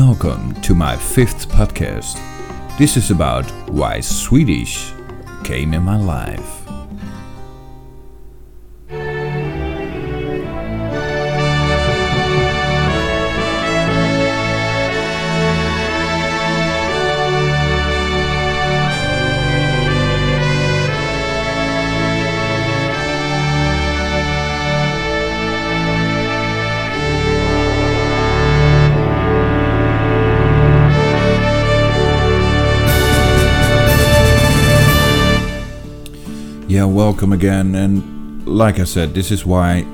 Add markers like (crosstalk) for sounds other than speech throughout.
Welcome to my fifth podcast. This is about why Swedish came in my life. Welcome again. And like I said, this is why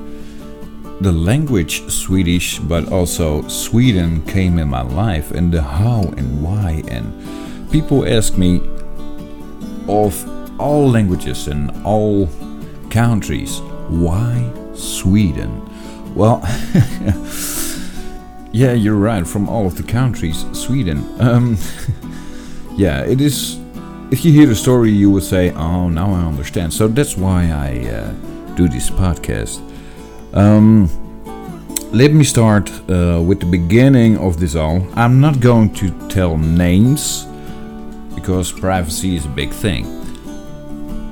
the language Swedish, but also Sweden came in my life, and the how and why. And people ask me of all languages and all countries, why Sweden? Well, (laughs) yeah, you're right. From all of the countries, Sweden. Um, (laughs) yeah, it is if you hear the story, you would say, "Oh, now I understand." So that's why I uh, do this podcast. Um, let me start uh, with the beginning of this all. I'm not going to tell names because privacy is a big thing.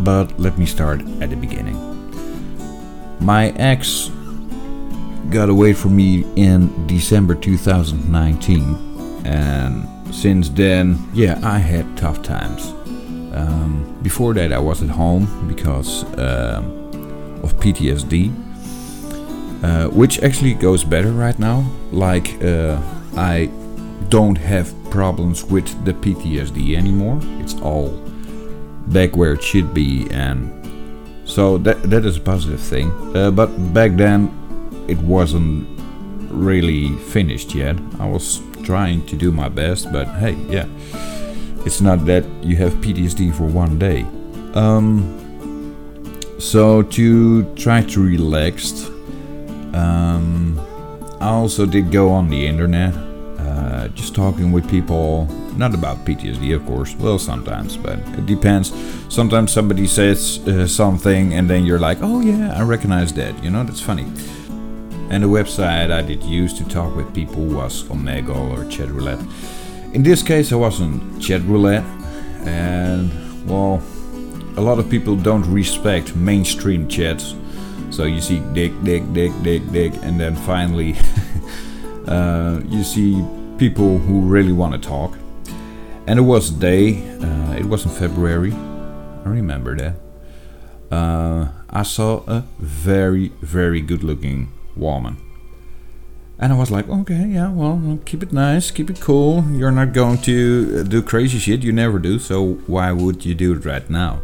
But let me start at the beginning. My ex got away from me in December 2019, and since then, yeah, I had tough times. Um, before that, I was at home because um, of PTSD, uh, which actually goes better right now. Like, uh, I don't have problems with the PTSD anymore. It's all back where it should be, and so that that is a positive thing. Uh, but back then, it wasn't really finished yet. I was trying to do my best, but hey, yeah it's not that you have PTSD for one day. Um, so to try to relax, um, I also did go on the internet, uh, just talking with people, not about PTSD, of course. Well, sometimes, but it depends. Sometimes somebody says uh, something, and then you're like, "Oh yeah, I recognize that." You know, that's funny. And the website I did use to talk with people was Omegle or Chat Roulette. In this case, I was on chat roulette, and well, a lot of people don't respect mainstream chats. So you see dick, dick, dick, dick, dick, and then finally (laughs) uh, you see people who really want to talk. And it was a day, uh, it was in February, I remember that. Uh, I saw a very, very good looking woman. And I was like, okay, yeah, well, keep it nice, keep it cool. You're not going to do crazy shit. You never do. So why would you do it right now?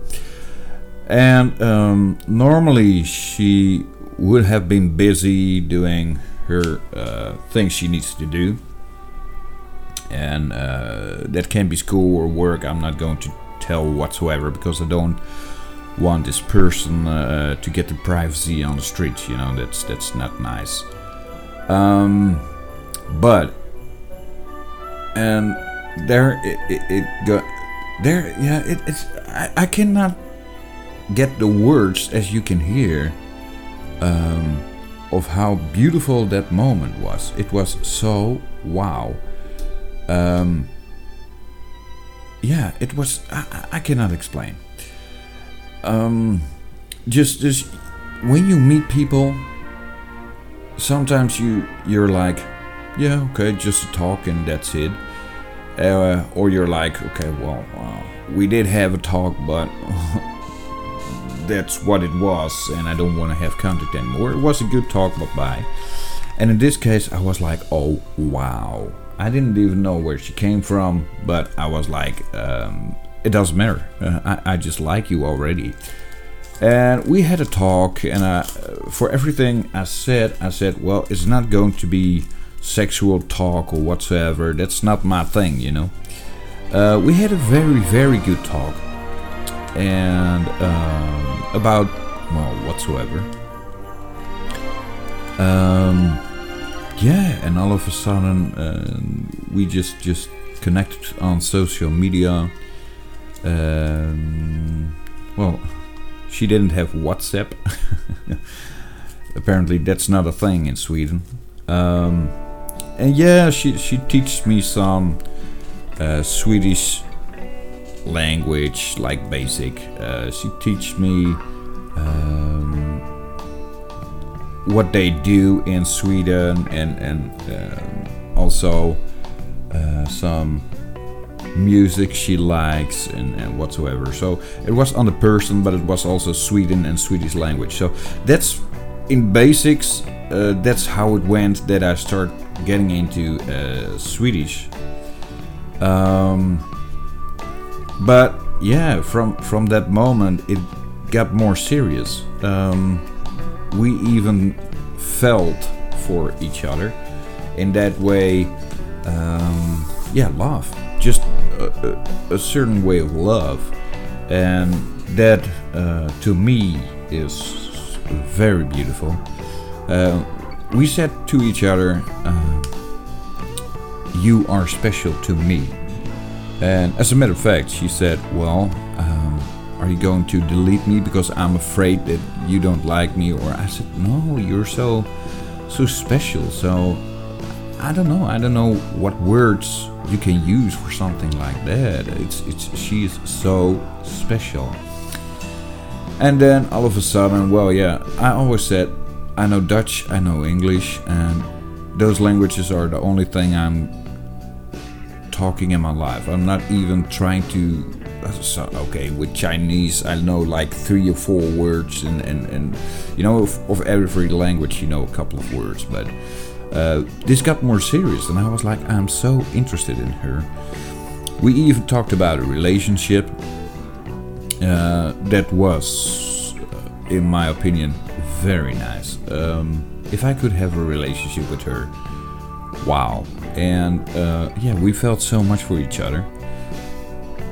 And um, normally she would have been busy doing her uh, things she needs to do. And uh, that can be school or work. I'm not going to tell whatsoever because I don't want this person uh, to get the privacy on the street. You know, that's that's not nice. Um, but and there it, it, it go there yeah it, it's I, I cannot get the words as you can hear um, of how beautiful that moment was. It was so wow. Um, yeah, it was. I, I cannot explain. Um, just, just when you meet people sometimes you you're like, yeah, okay, just a talk and that's it. Uh, or you're like, okay, well, uh, we did have a talk, but (laughs) that's what it was, and I don't want to have contact anymore. It was a good talk, but bye. And in this case, I was like, oh wow. I didn't even know where she came from, but I was like, um, it doesn't matter. Uh, I, I just like you already. And we had a talk, and I, for everything I said, I said, well, it's not going to be sexual talk or whatsoever. That's not my thing, you know. Uh, we had a very, very good talk, and um, about well, whatsoever. Um, yeah, and all of a sudden, uh, we just just connected on social media. Um, she didn't have WhatsApp. (laughs) Apparently, that's not a thing in Sweden. Um, and yeah, she she teaches me some uh, Swedish language, like basic. Uh, she teaches me um, what they do in Sweden, and and um, also uh, some music she likes and, and whatsoever. So it was on the person, but it was also Sweden and Swedish language. So that's in basics. Uh, that's how it went that I start getting into uh, Swedish. Um, but yeah, from from that moment it got more serious. Um, we even felt for each other in that way. Um, yeah, love, just a, certain way of love, and that uh, to me is very beautiful. Uh, we said to each other, uh, You are special to me. And as a matter of fact, she said, Well, um, are you going to delete me because I'm afraid that you don't like me? Or I said, No, you're so, so special. So I don't know. I don't know what words you can use for something like that. It's, it's, she is so special. And then all of a sudden, well, yeah, I always said I know Dutch, I know English, and those languages are the only thing I'm talking in my life. I'm not even trying to. So, okay, with Chinese, I know like three or four words, and, and, and you know, of, of every language, you know a couple of words. But uh, this got more serious, and I was like, I'm so interested in her. We even talked about a relationship uh, that was, uh, in my opinion, very nice. Um, if I could have a relationship with her, wow. And uh, yeah, we felt so much for each other.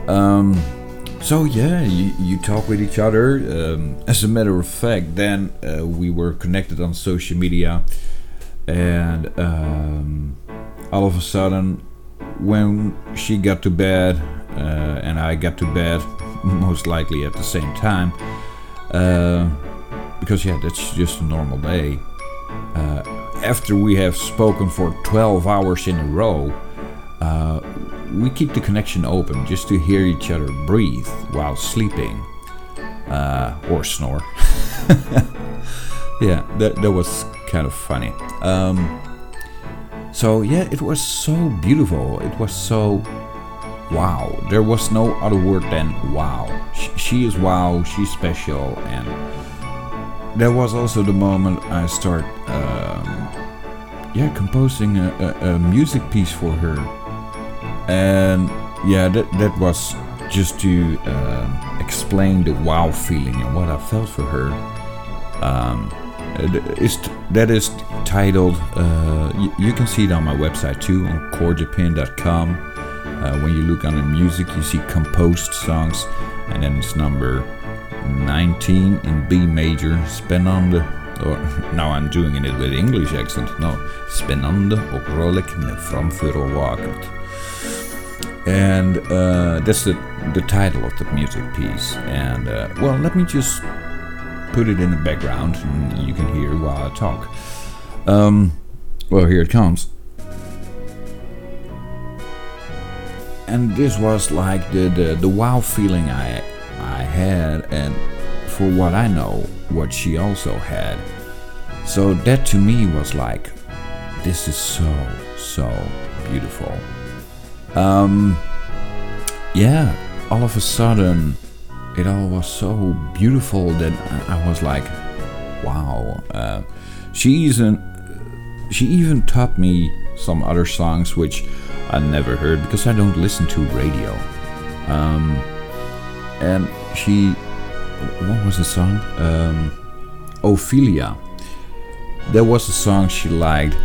Um, so yeah, you, you talk with each other. Um, as a matter of fact, then uh, we were connected on social media, and um, all of a sudden, when she got to bed uh, and I got to bed, (laughs) most likely at the same time. Uh, because, yeah, that's just a normal day. Uh, after we have spoken for 12 hours in a row, uh, we keep the connection open just to hear each other breathe while sleeping uh, or snore. (laughs) yeah, that, that was kind of funny. Um, so, yeah, it was so beautiful. It was so wow. There was no other word than wow. She is wow, she's special. And there was also the moment I start, um, yeah, composing a, a, a, music piece for her. And yeah, that, that was just to uh, explain the wow feeling and what I felt for her. Um, is that is titled, uh, you, you, can see it on my website too on chordjapan.com. Uh, when you look on the music, you see composed songs, and then it's number 19 in B major, spännande. Or (laughs) now I'm doing it with English accent. No, spännande och med framför och. And uh, that's the, the title of the music piece. And uh, well, let me just put it in the background and you can hear while I talk. Um, well, here it comes. and this was like the, the, the wow feeling I I had and for what I know what she also had so that to me was like this is so so beautiful um yeah all of a sudden it all was so beautiful that I was like wow uh, she even she even taught me some other songs which I never heard because I don't listen to radio. Um, and she, what was the song? Um, Ophelia. There was a song she liked,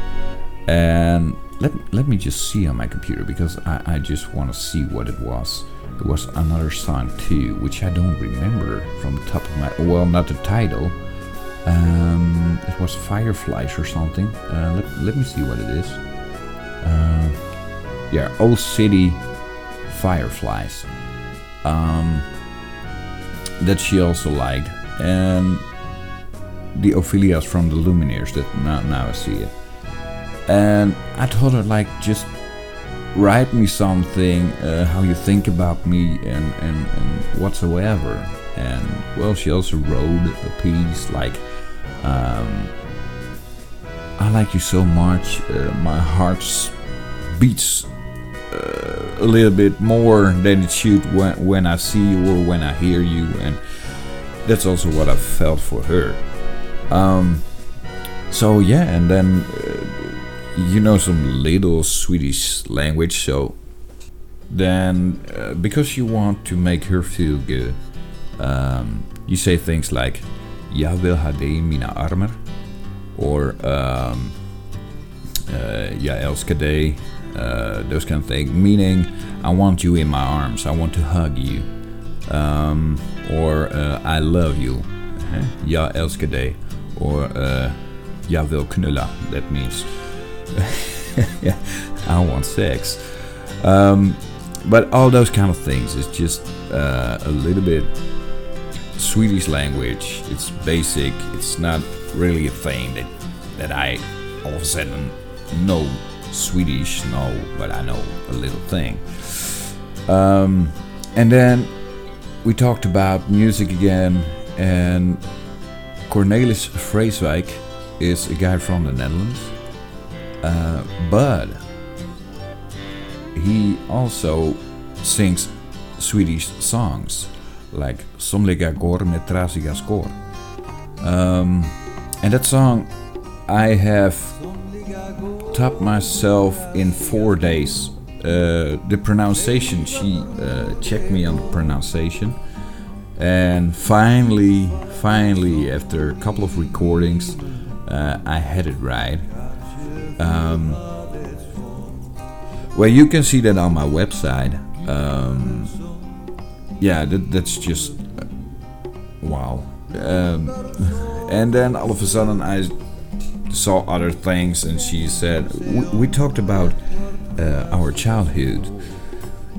and let let me just see on my computer because I, I just want to see what it was. There was another song too, which I don't remember from the top of my well, not the title. Um, it was Fireflies or something. Uh, let, let me see what it is. Uh, yeah, Owl City Fireflies. Um, that she also liked, and the Ophelias from the Lumineers. That now, now I see it. and I told her like just write me something uh, how you think about me and, and, and whatsoever. And well she also wrote a piece like um, I like you so much uh, my heart beats uh, a little bit more than it should when, when I see you or when I hear you. And that's also what I felt for her. Um, so yeah and then uh, you know some little Swedish language, so then uh, because you want to make her feel good, um, you say things like "Jag vill ha dig mina armar" or um, uh, "Jag älskar dig," uh, those kind of things. Meaning, I want you in my arms. I want to hug you. Um, or uh, I love you. Uh-huh. Jag älskar dig. Or uh, jag vill knulla. That means yeah, (laughs) I want sex. Um, but all those kind of things is just uh, a little bit Swedish language. It's basic. It's not really a thing that that I all of a sudden know Swedish. No, but I know a little thing. Um, and then we talked about music again, and Cornelis Vreeswijk is a guy from the Netherlands uh, but he also sings Swedish songs like Somliga går med trasiga skor. Um, and that song I have taught myself in four days. Uh, the pronunciation, she uh, checked me on the pronunciation. And finally, finally, after a couple of recordings, uh, I had it right. Um, well, you can see that on my website. Um, yeah, that, that's just uh, wow. Um, (laughs) and then all of a sudden, I saw other things, and she said, We, talked about uh, our childhood,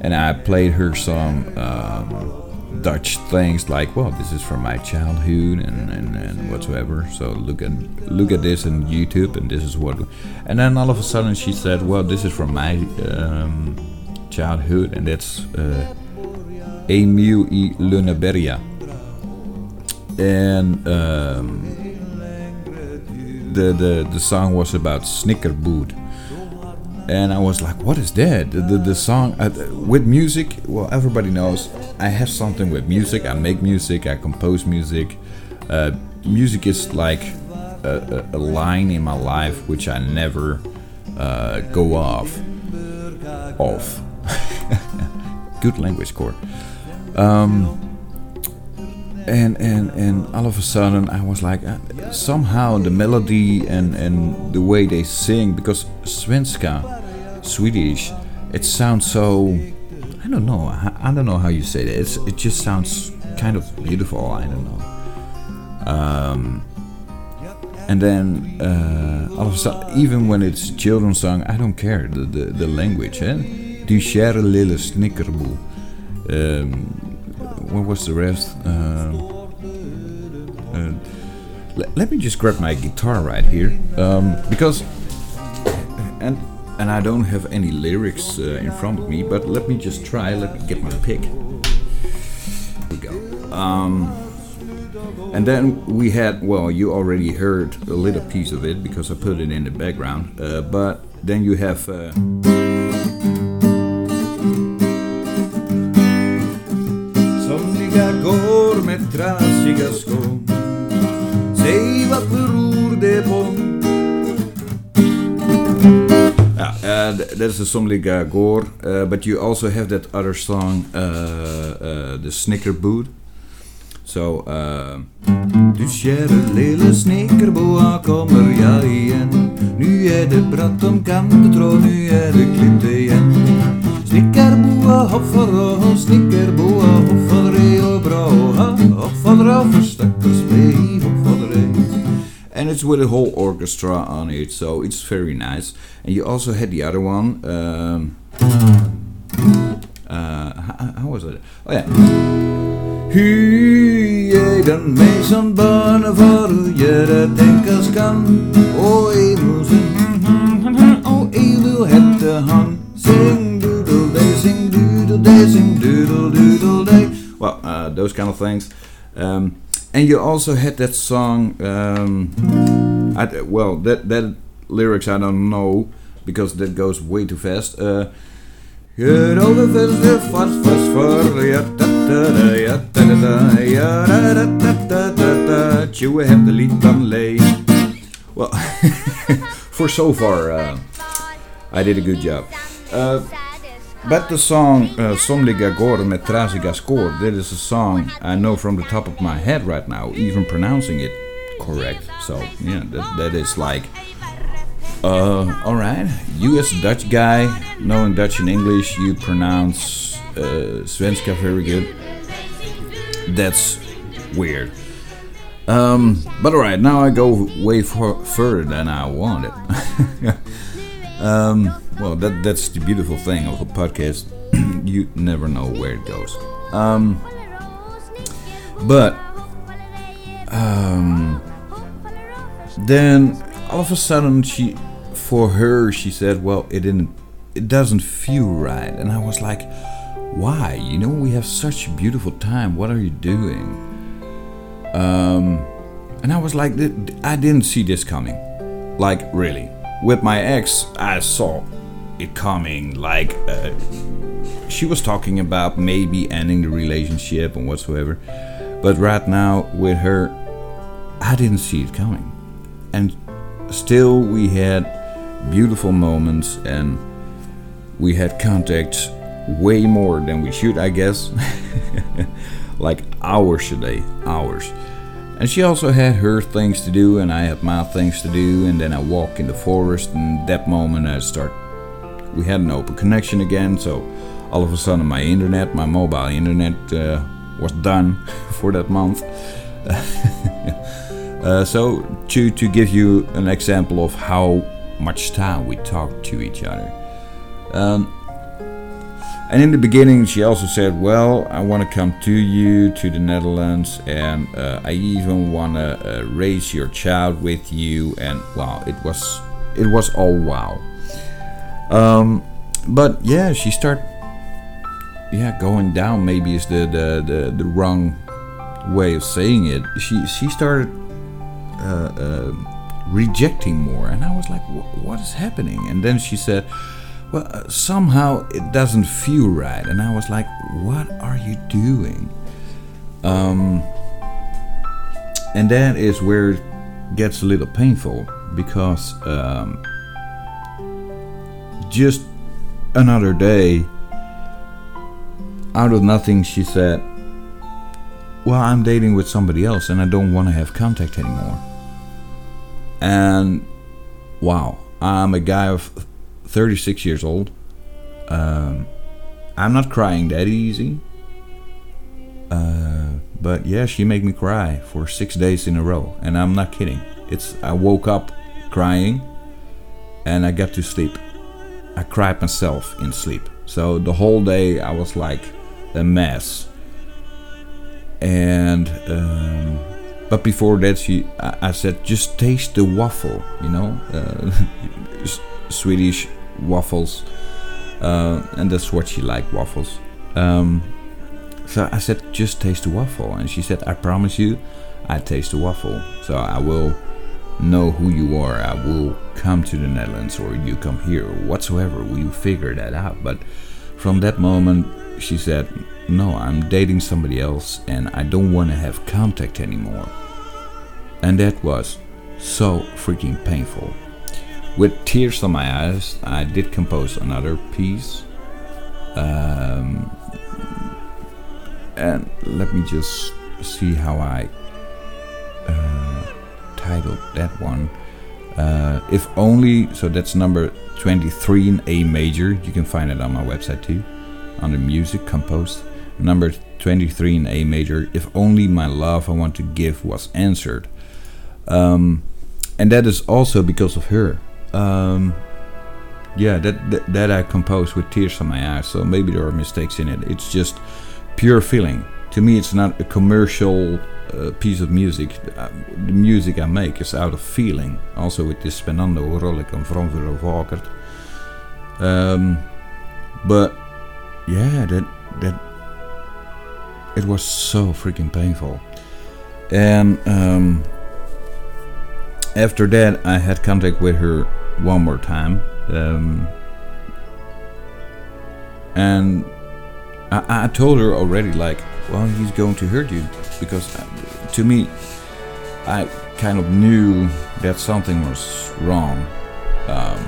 and I played her some. Um, Dutch things like, well, this is from my childhood and, and, and whatsoever. So look at look at this on YouTube, and this is what. And then all of a sudden she said, well, this is from my um, childhood, and that's uh, Emil i Lönneberga. And um, the, the the song was about Snickerboot and I was like, "What is that?" The the, the song uh, with music. Well, everybody knows I have something with music. I make music. I compose music. Uh, music is like a, a, line in my life which I never uh, go off. Off. (laughs) Good language core. Um, and and and all of a sudden I was like uh, somehow the melody and and the way they sing because svenska Swedish it sounds so I don't know I, don't know how you say that. It's, it just sounds kind of beautiful I don't know. Um, and then uh, all of a sudden even when it's children's song I don't care the the, the language eh? Du käre lille snickerboe um, what was the rest? Let, let me just grab my guitar right here um, because and and I don't have any lyrics uh, in front of me, but let me just try. Let me get my pick. Here we go. Um, and then we had well, you already heard a little piece of it because I put it in the background. Uh, but then you have. Uh, trasiga skor Säg vad beror det på? Yeah, uh, that is a somliga går, uh, but you also have that other song, uh, uh, the Snicker Boot. So, uh, Du käre lille snickerboa kommer jag igen Nu är det bråttom kan du tro, nu är det klippt igen Snickerboa hoffar och snickerboa and it's with a whole orchestra on it, so it's very nice. And you also had the other one. Um, uh, how, was it? Oh yeah. Hy är den mig som barn för att göra tänkas kan och i musen hun. Sing doodle day, sing doodle day, sing doodle doodle day. Well, uh, those kind of things. Um, and you also had that song. Um, I, well, that that lyrics I don't know because that goes way too fast. Uh, de lied dan lee. Well, (laughs) for so far, uh, I did a good job. Uh, but the song uh, Somliga Går met Trasiga Skor, that is a song I know from the top of my head right now, even pronouncing it correct. So, yeah, that, that is like uh, alright. You as a Dutch guy, knowing Dutch and English, you pronounce uh, Svenska very good. That's weird. Um, but alright, now I go way for, further than I wanted. (laughs) um, well, that that's the beautiful thing of a podcast. (clears throat) you never know where it goes. Um, but um, then all of a sudden she for her, she said, "Well, it didn't, it doesn't feel right." And I was like, "Why? You know, we have such a beautiful time. What are you doing?" Um, and I was like, "I didn't see this coming. Like, really. With my ex, I saw it coming. Like, uh, she was talking about maybe ending the relationship and whatsoever. But right now, with her, I didn't see it coming. And still, we had." beautiful moments and we had contacts way more than we should, I guess. (laughs) like hours a day, hours. And she also had her things to do, and I had my things to do. And then I walk in the forest, and that moment I start. We had an open connection again, so all of a sudden my internet, my mobile internet, uh, was done (laughs) for that month. (laughs) uh, so to to give you an example of how much time we talked to each other. Um, and in the beginning, she also said, "Well, I want to come to you to the Netherlands, and uh, I even want to uh, raise your child with you." And wow, it was it was all wow. Um, but yeah, she started yeah going down. Maybe is the the the, the wrong way of saying it. She she started. Uh, uh rejecting more. And I was like, what is happening? And then she said, well, uh, somehow it doesn't feel right. And I was like, what are you doing? Um, and that is where it gets a little painful because um, just another day, out of nothing, she said, Well, I'm dating with somebody else and I don't want to have contact anymore. And wow, I'm a guy of 36 years old. Um, I'm not crying that easy. Uh, but yeah, she made me cry for six days in a row, and I'm not kidding. It's I woke up crying, and I got to sleep. I cried myself in sleep. So the whole day I was like a mess, and um, but before that, she, I, I said, just taste the waffle, you know, uh, (laughs) Swedish waffles, uh, and that's what she liked, waffles. Um, so I said, just taste the waffle, and she said, I promise you, I taste the waffle. So I will know who you are. I will come to the Netherlands, or you come here, whatsoever. We figure that out. But from that moment, she said, No, I'm dating somebody else and I don't want to have contact anymore. And that was so freaking painful. With tears in my eyes, I did compose another piece. Um, and let me just see how I titled that one. Uh, if only, so that's number 23 in A major. You can find it on my website too, under music composed. Number 23 in A major. If only my love I want to give was answered. Um, and that is also because of her. Um, yeah, that, that, that I composed with tears in my eyes. So maybe there are mistakes in it. It's just pure feeling. To me, it's not a commercial piece of music. Uh, the music I make is out of feeling. Also with this Spenando Rollik and From Vakert. Um, but yeah, that that it was so freaking painful. And um, after that, I had contact with her one more time. Um, and I, I told her already, like, well, he's going to hurt you. Because uh, to me, I kind of knew that something was wrong. Um,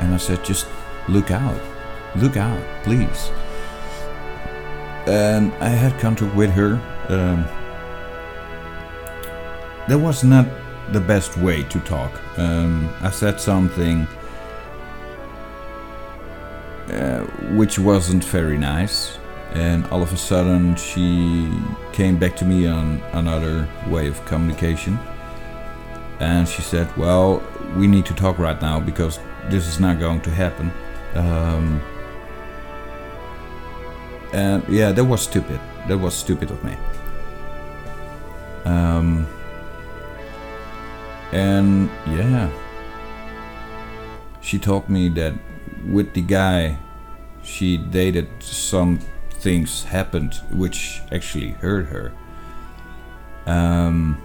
and I said, just look out. Look out, please. And I had contact with her. Um, that was not the best way to talk. Um, I said something uh, which wasn't very nice, and all of a sudden she came back to me on another way of communication. And she said, Well, we need to talk right now because this is not going to happen. Um, and yeah, that was stupid. That was stupid of me. Um, and yeah, she told me that with the guy she dated, some things happened which actually hurt her. Um,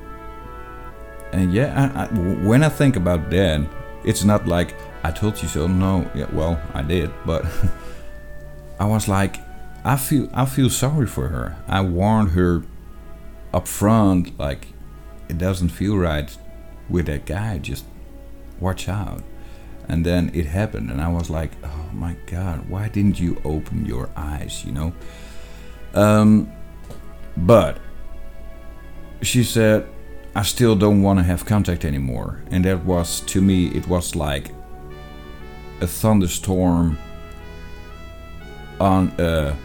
and yeah, I, I, when I think about that, it's not like I told you so. No, yeah, well, I did, but (laughs) I was like, I feel, I feel sorry for her. I warned her up front, like, it doesn't feel right with that guy. Just watch out. And then it happened, and I was like, oh my god, why didn't you open your eyes, you know? Um, but she said, I still don't want to have contact anymore. And that was, to me, it was like a thunderstorm on a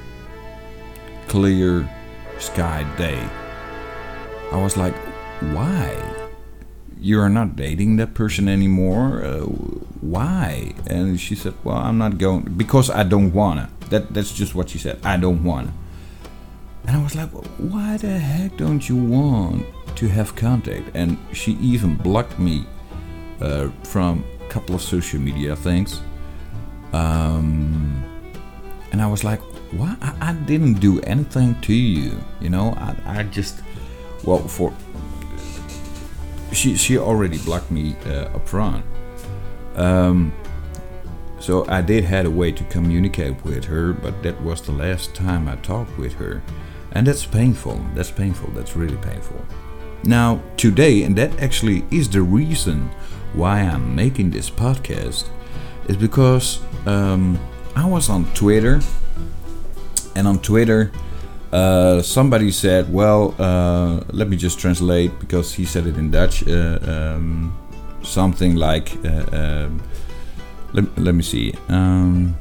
clear sky day. I was like, why? You are not dating that person anymore. Uh, why? And she said, well, I'm not going because I don't wanna. That that's just what she said. I don't wanna. And I was like, why the heck don't you want to have contact? And she even blocked me uh, from a couple of social media things. Um, and I was like, why? I, I didn't do anything to you. You know, I, I just, well, for she she already blocked me uh, up front. Um, so I did had a way to communicate with her, but that was the last time I talked with her, and that's painful. That's painful. That's really painful. Now today, and that actually is the reason why I'm making this podcast, is because um, I was on Twitter, and on Twitter uh, somebody said, well, uh, let me just translate because he said it in Dutch. Uh, um, something like, uh, um, let, let me see. Um,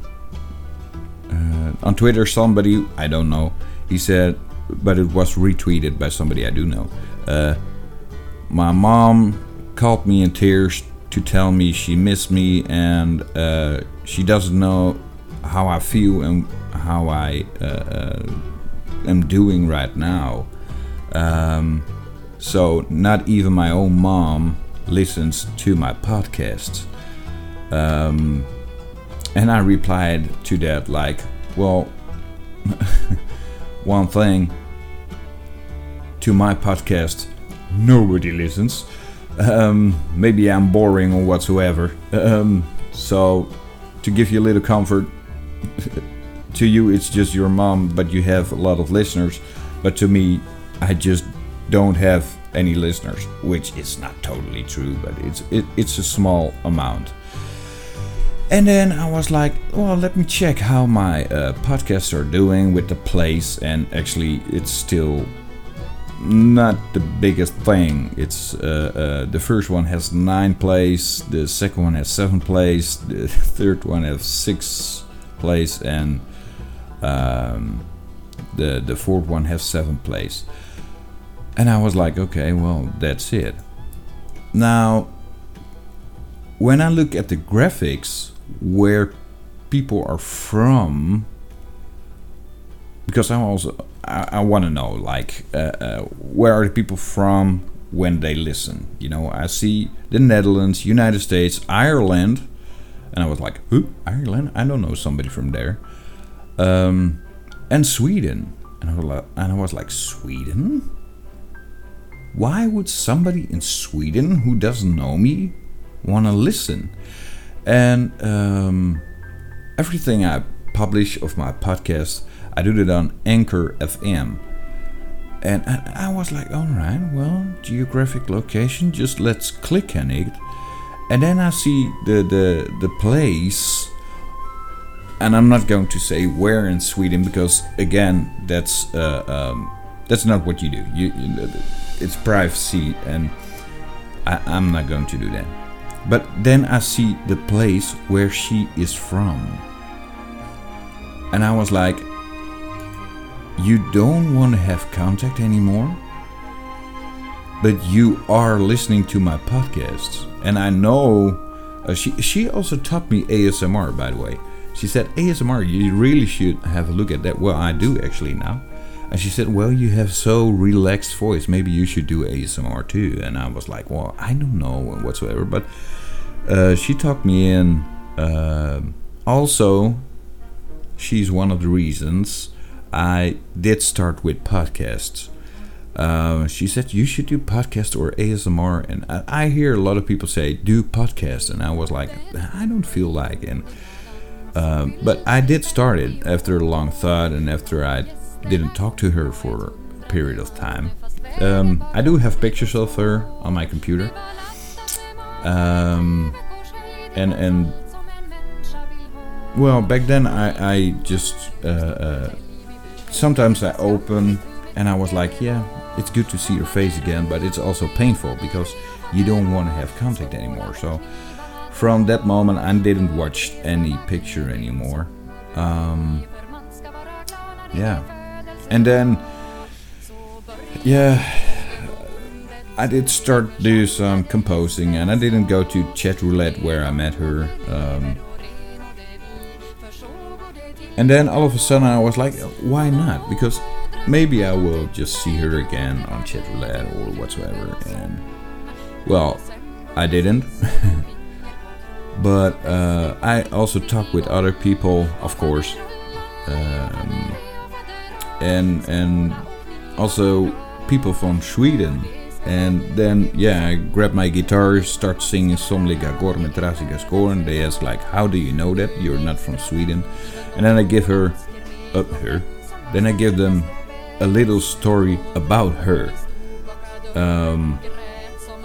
uh, on Twitter, somebody, I don't know, he said, but it was retweeted by somebody I do know. my mom called me in tears to tell me she missed me and she doesn't know how I feel and how I am doing right now. Um, so not even my own mom listens to my podcasts. Um, and I replied to that like, well, (laughs) one thing to my podcast, nobody listens. Um, maybe I'm boring or whatsoever. (laughs) Um, so, to give you a little comfort, (laughs) to you it's just your mom, but you have a lot of listeners. But to me, I just don't have any listeners, which is not totally true, but it's it, it's a small amount. And then I was like, well, let me check how my uh, podcasts are doing with the plays, and actually, it's still not the biggest thing. It's uh, uh, the first one has nine plays, the second one has seven plays, (laughs) the third one has six plays, and um, the the fourth one has seven plays, and I was like, okay, well that's it. Now, when I look at the graphics where people are from, because I'm also I, I want to know like uh, uh, where are the people from when they listen. You know, I see the Netherlands, United States, Ireland, And I was like, who? Ireland? I don't know somebody from there. Um, and Sweden. And I, was like, and I was like, Sweden? Why would somebody in Sweden who doesn't know me want to listen? And um, everything I publish of my podcast, I do it on Anchor FM. And I, I was like, all right, well, geographic location, just let's click on it. And then I see the, the, the place, and I'm not going to say where in Sweden because, again, that's uh, um, that's not what you do. You, you it's privacy, and I, I'm not going to do that. But then I see the place where she is from. And I was like, You don't want to have contact anymore? But you are listening to my podcasts. And I know uh, she, she also taught me ASMR, by the way. She said, ASMR, you really should have a look at that. Well, I do actually now. And she said, Well, you have so relaxed voice. Maybe you should do ASMR too. And I was like, Well, I don't know whatsoever. But uh, she talked me in. Uh, also, she's one of the reasons I did start with podcasts. Uh, she said you should do podcast or ASMR, and I, I, hear a lot of people say do podcast, and I was like, I don't feel like, and uh, but I did start it after a long thought, and after I didn't talk to her for a period of time. Um, I do have pictures of her on my computer, um, and and well, back then I I just uh, uh, sometimes I open and I was like, yeah, it's good to see your face again, but it's also painful because you don't want to have contact anymore. So from that moment, I didn't watch any picture anymore. Um, yeah, and then yeah I did start do some composing, and I didn't go to chat roulette where I met her. Um, and then all of a sudden I was like, why not? Because maybe I will just see her again on chat roulette or whatsoever. And well, I didn't. (laughs) but uh, I also talk with other people, of course, um, and and also people from Sweden and then, yeah, I grab my guitar, start singing Somliga går med trasiga skor, and they ask, like, how do you know that? You're not from Sweden. And then I give her, uh, her, then I give them a little story about her. Um,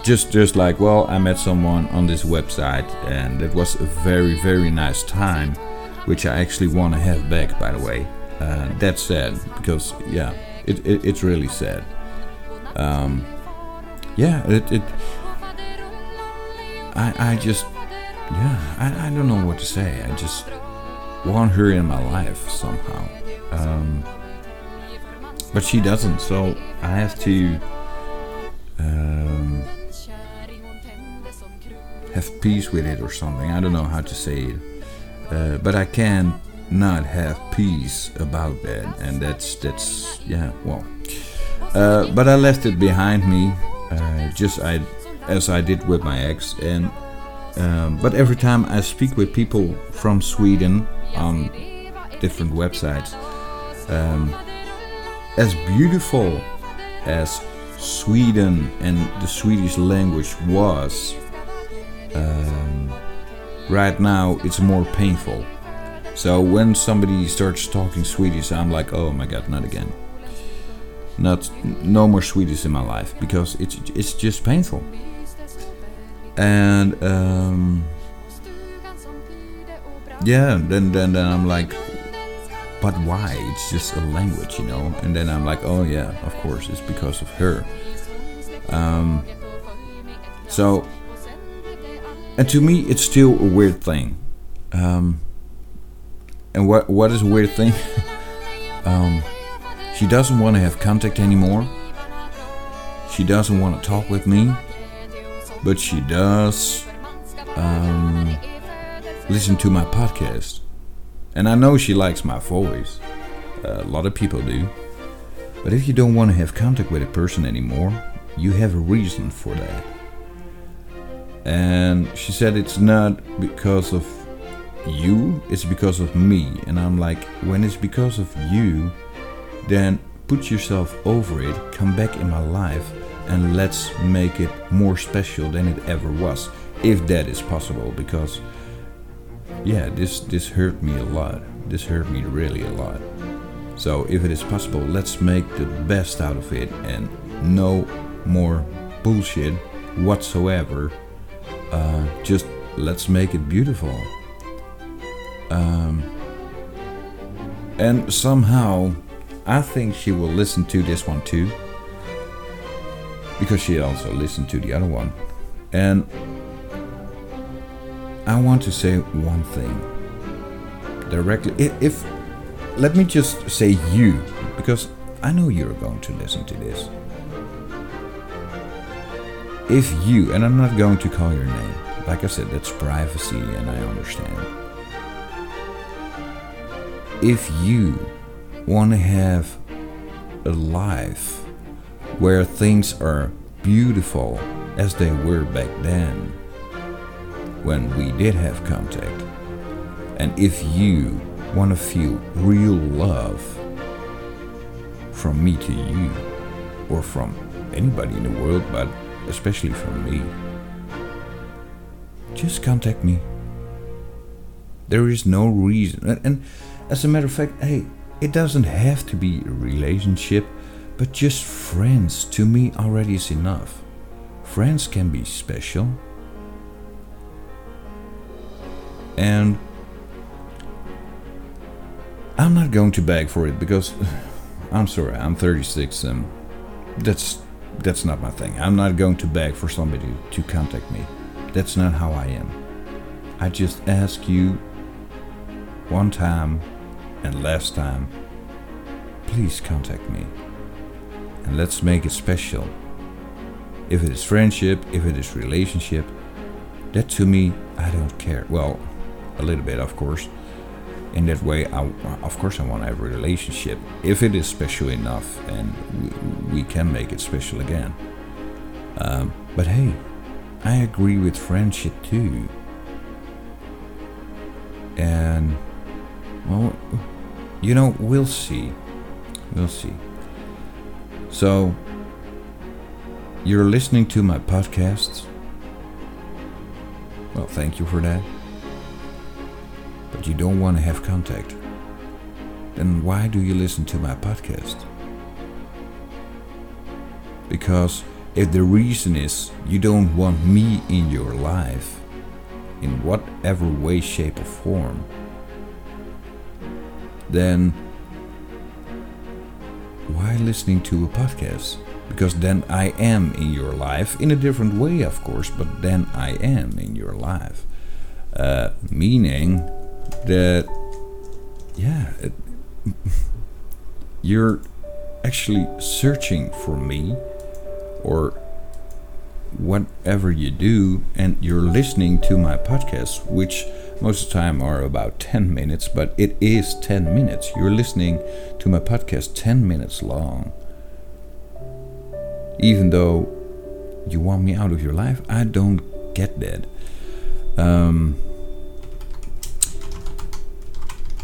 just, just like, well, I met someone on this website, and it was a very, very nice time, which I actually want to have back, by the way. Uh, that's sad because, yeah, it, it it's really sad. Um, yeah, it, it I, I just, yeah, I, I don't know what to say. I just want her in my life somehow. Um, but she doesn't, so I have to um, have peace with it or something. I don't know how to say it. Uh, but I can not have peace about that, and that's that's yeah. Well, uh, but I left it behind me uh, just I, as I did with my ex. And um, but every time I speak with people from Sweden on different websites, um, as beautiful as Sweden and the Swedish language was, um, right now it's more painful. So when somebody starts talking Swedish, I'm like, oh my god, not again not no more Swedish in my life because it's it's just painful. And um, yeah, then then then I'm like, but why? It's just a language, you know. And then I'm like, oh yeah, of course, it's because of her. Um, so, and to me, it's still a weird thing. Um, and what what is a weird thing? (laughs) um, she doesn't want to have contact anymore. She doesn't want to talk with me. But she does um, listen to my podcast. And I know she likes my voice. A lot of people do. But if you don't want to have contact with a person anymore, you have a reason for that. And she said it's not because of you, it's because of me. And I'm like, when it's because of you, then put yourself over it, come back in my life, and let's make it more special than it ever was, if that is possible. Because, yeah, this this hurt me a lot. This hurt me really a lot. So if it is possible, let's make the best out of it and no more bullshit whatsoever. Uh, just let's make it beautiful. Um, and somehow, I think she will listen to this one too. Because she also listened to the other one. And I want to say one thing directly. If, let me just say you, because I know you're going to listen to this. If you, and I'm not going to call your name, like I said, that's privacy, and I understand. If you want to have a life where things are beautiful as they were back then, when we did have contact, and if you want to feel real love from me to you, or from anybody in the world, but especially from me, just contact me. There is no reason. And as a matter of fact, hey, it doesn't have to be a relationship, but just friends to me already is enough. Friends can be special. And I'm not going to beg for it because (sighs) I'm sorry, I'm 36 and that's that's not my thing. I'm not going to beg for somebody to contact me. That's not how I am. I just ask you one time and last time, please contact me. And let's make it special. If it is friendship, if it is relationship, that to me, I don't care. Well, a little bit, of course. In that way, I, of course, I want to have a relationship. If it is special enough and we, we can make it special again. Um, but hey, I agree with friendship too. And, well, you know, we'll see. We'll see. So, you're listening to my podcast. Well, thank you for that. But you don't want to have contact. Then why do you listen to my podcast? Because if the reason is you don't want me in your life, in whatever way, shape, or form, then why listening to a podcast? Because then I am in your life, in a different way, of course, but then I am in your life. Uh, meaning that, yeah, it, (laughs) you're actually searching for me or whatever you do, and you're listening to my podcast, which most of the time are about 10 minutes, but it is 10 minutes. You're listening to my podcast 10 minutes long. Even though you want me out of your life, I don't get that. Um,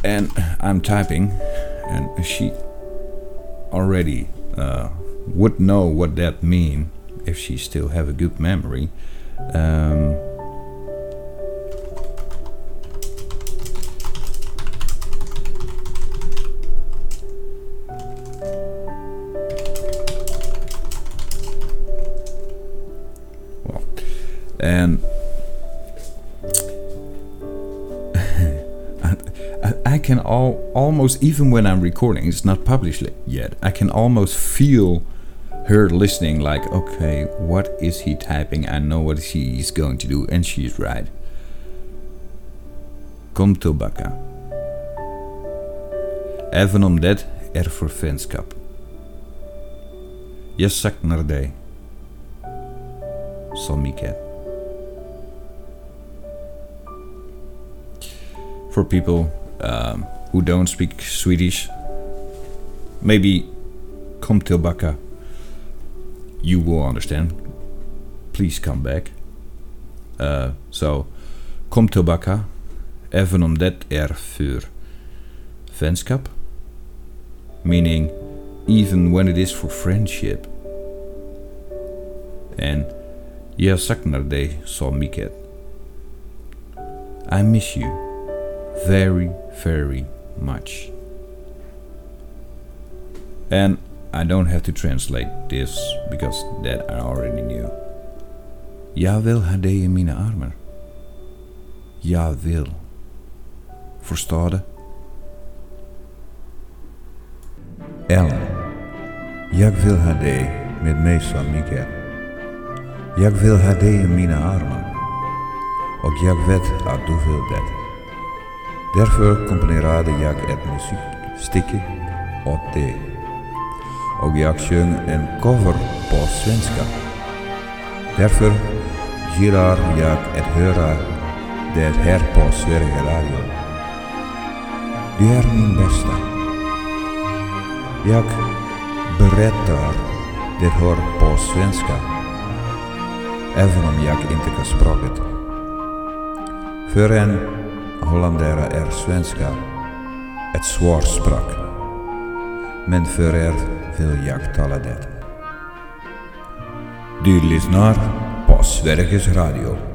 and I'm typing, and she already uh, would know what that mean if she still have a good memory. Um, almost even when I'm recording, it's not published yet. I can almost feel her listening like okay what is he typing? I know what he's going to do and she's right. Kom tillbaka. Även om det är för vänskap. Jag saknar dig så mycket. For people um, who don't speak swedish maybe kom tillbaka you will understand. Please come back. Uh, so, kom tillbaka även om det är för vänskap. Meaning, even when it is for friendship. En jag saknar dig så mycket. I miss you very, very much. And I don't have to translate this because that I already knew. Jag vill ha dig i mina armar. Jag vill. Förstår du? Ellen, jag vill ha dig med mycket. Jag vill ha dig i mina armar. Och jag vet du vill det. Därför komponerade jag ett musikstycke åt dig. Och jag sjöng en cover på svenska. Därför gillar jag att höra det här på Sverige Radio. Du är min bästa. Jag berättar det här på svenska, även om jag inte kan språket. För en holländare är svenska ett svårt språk, men för er vill jag tala det. Du lyssnar på Sveriges Radio.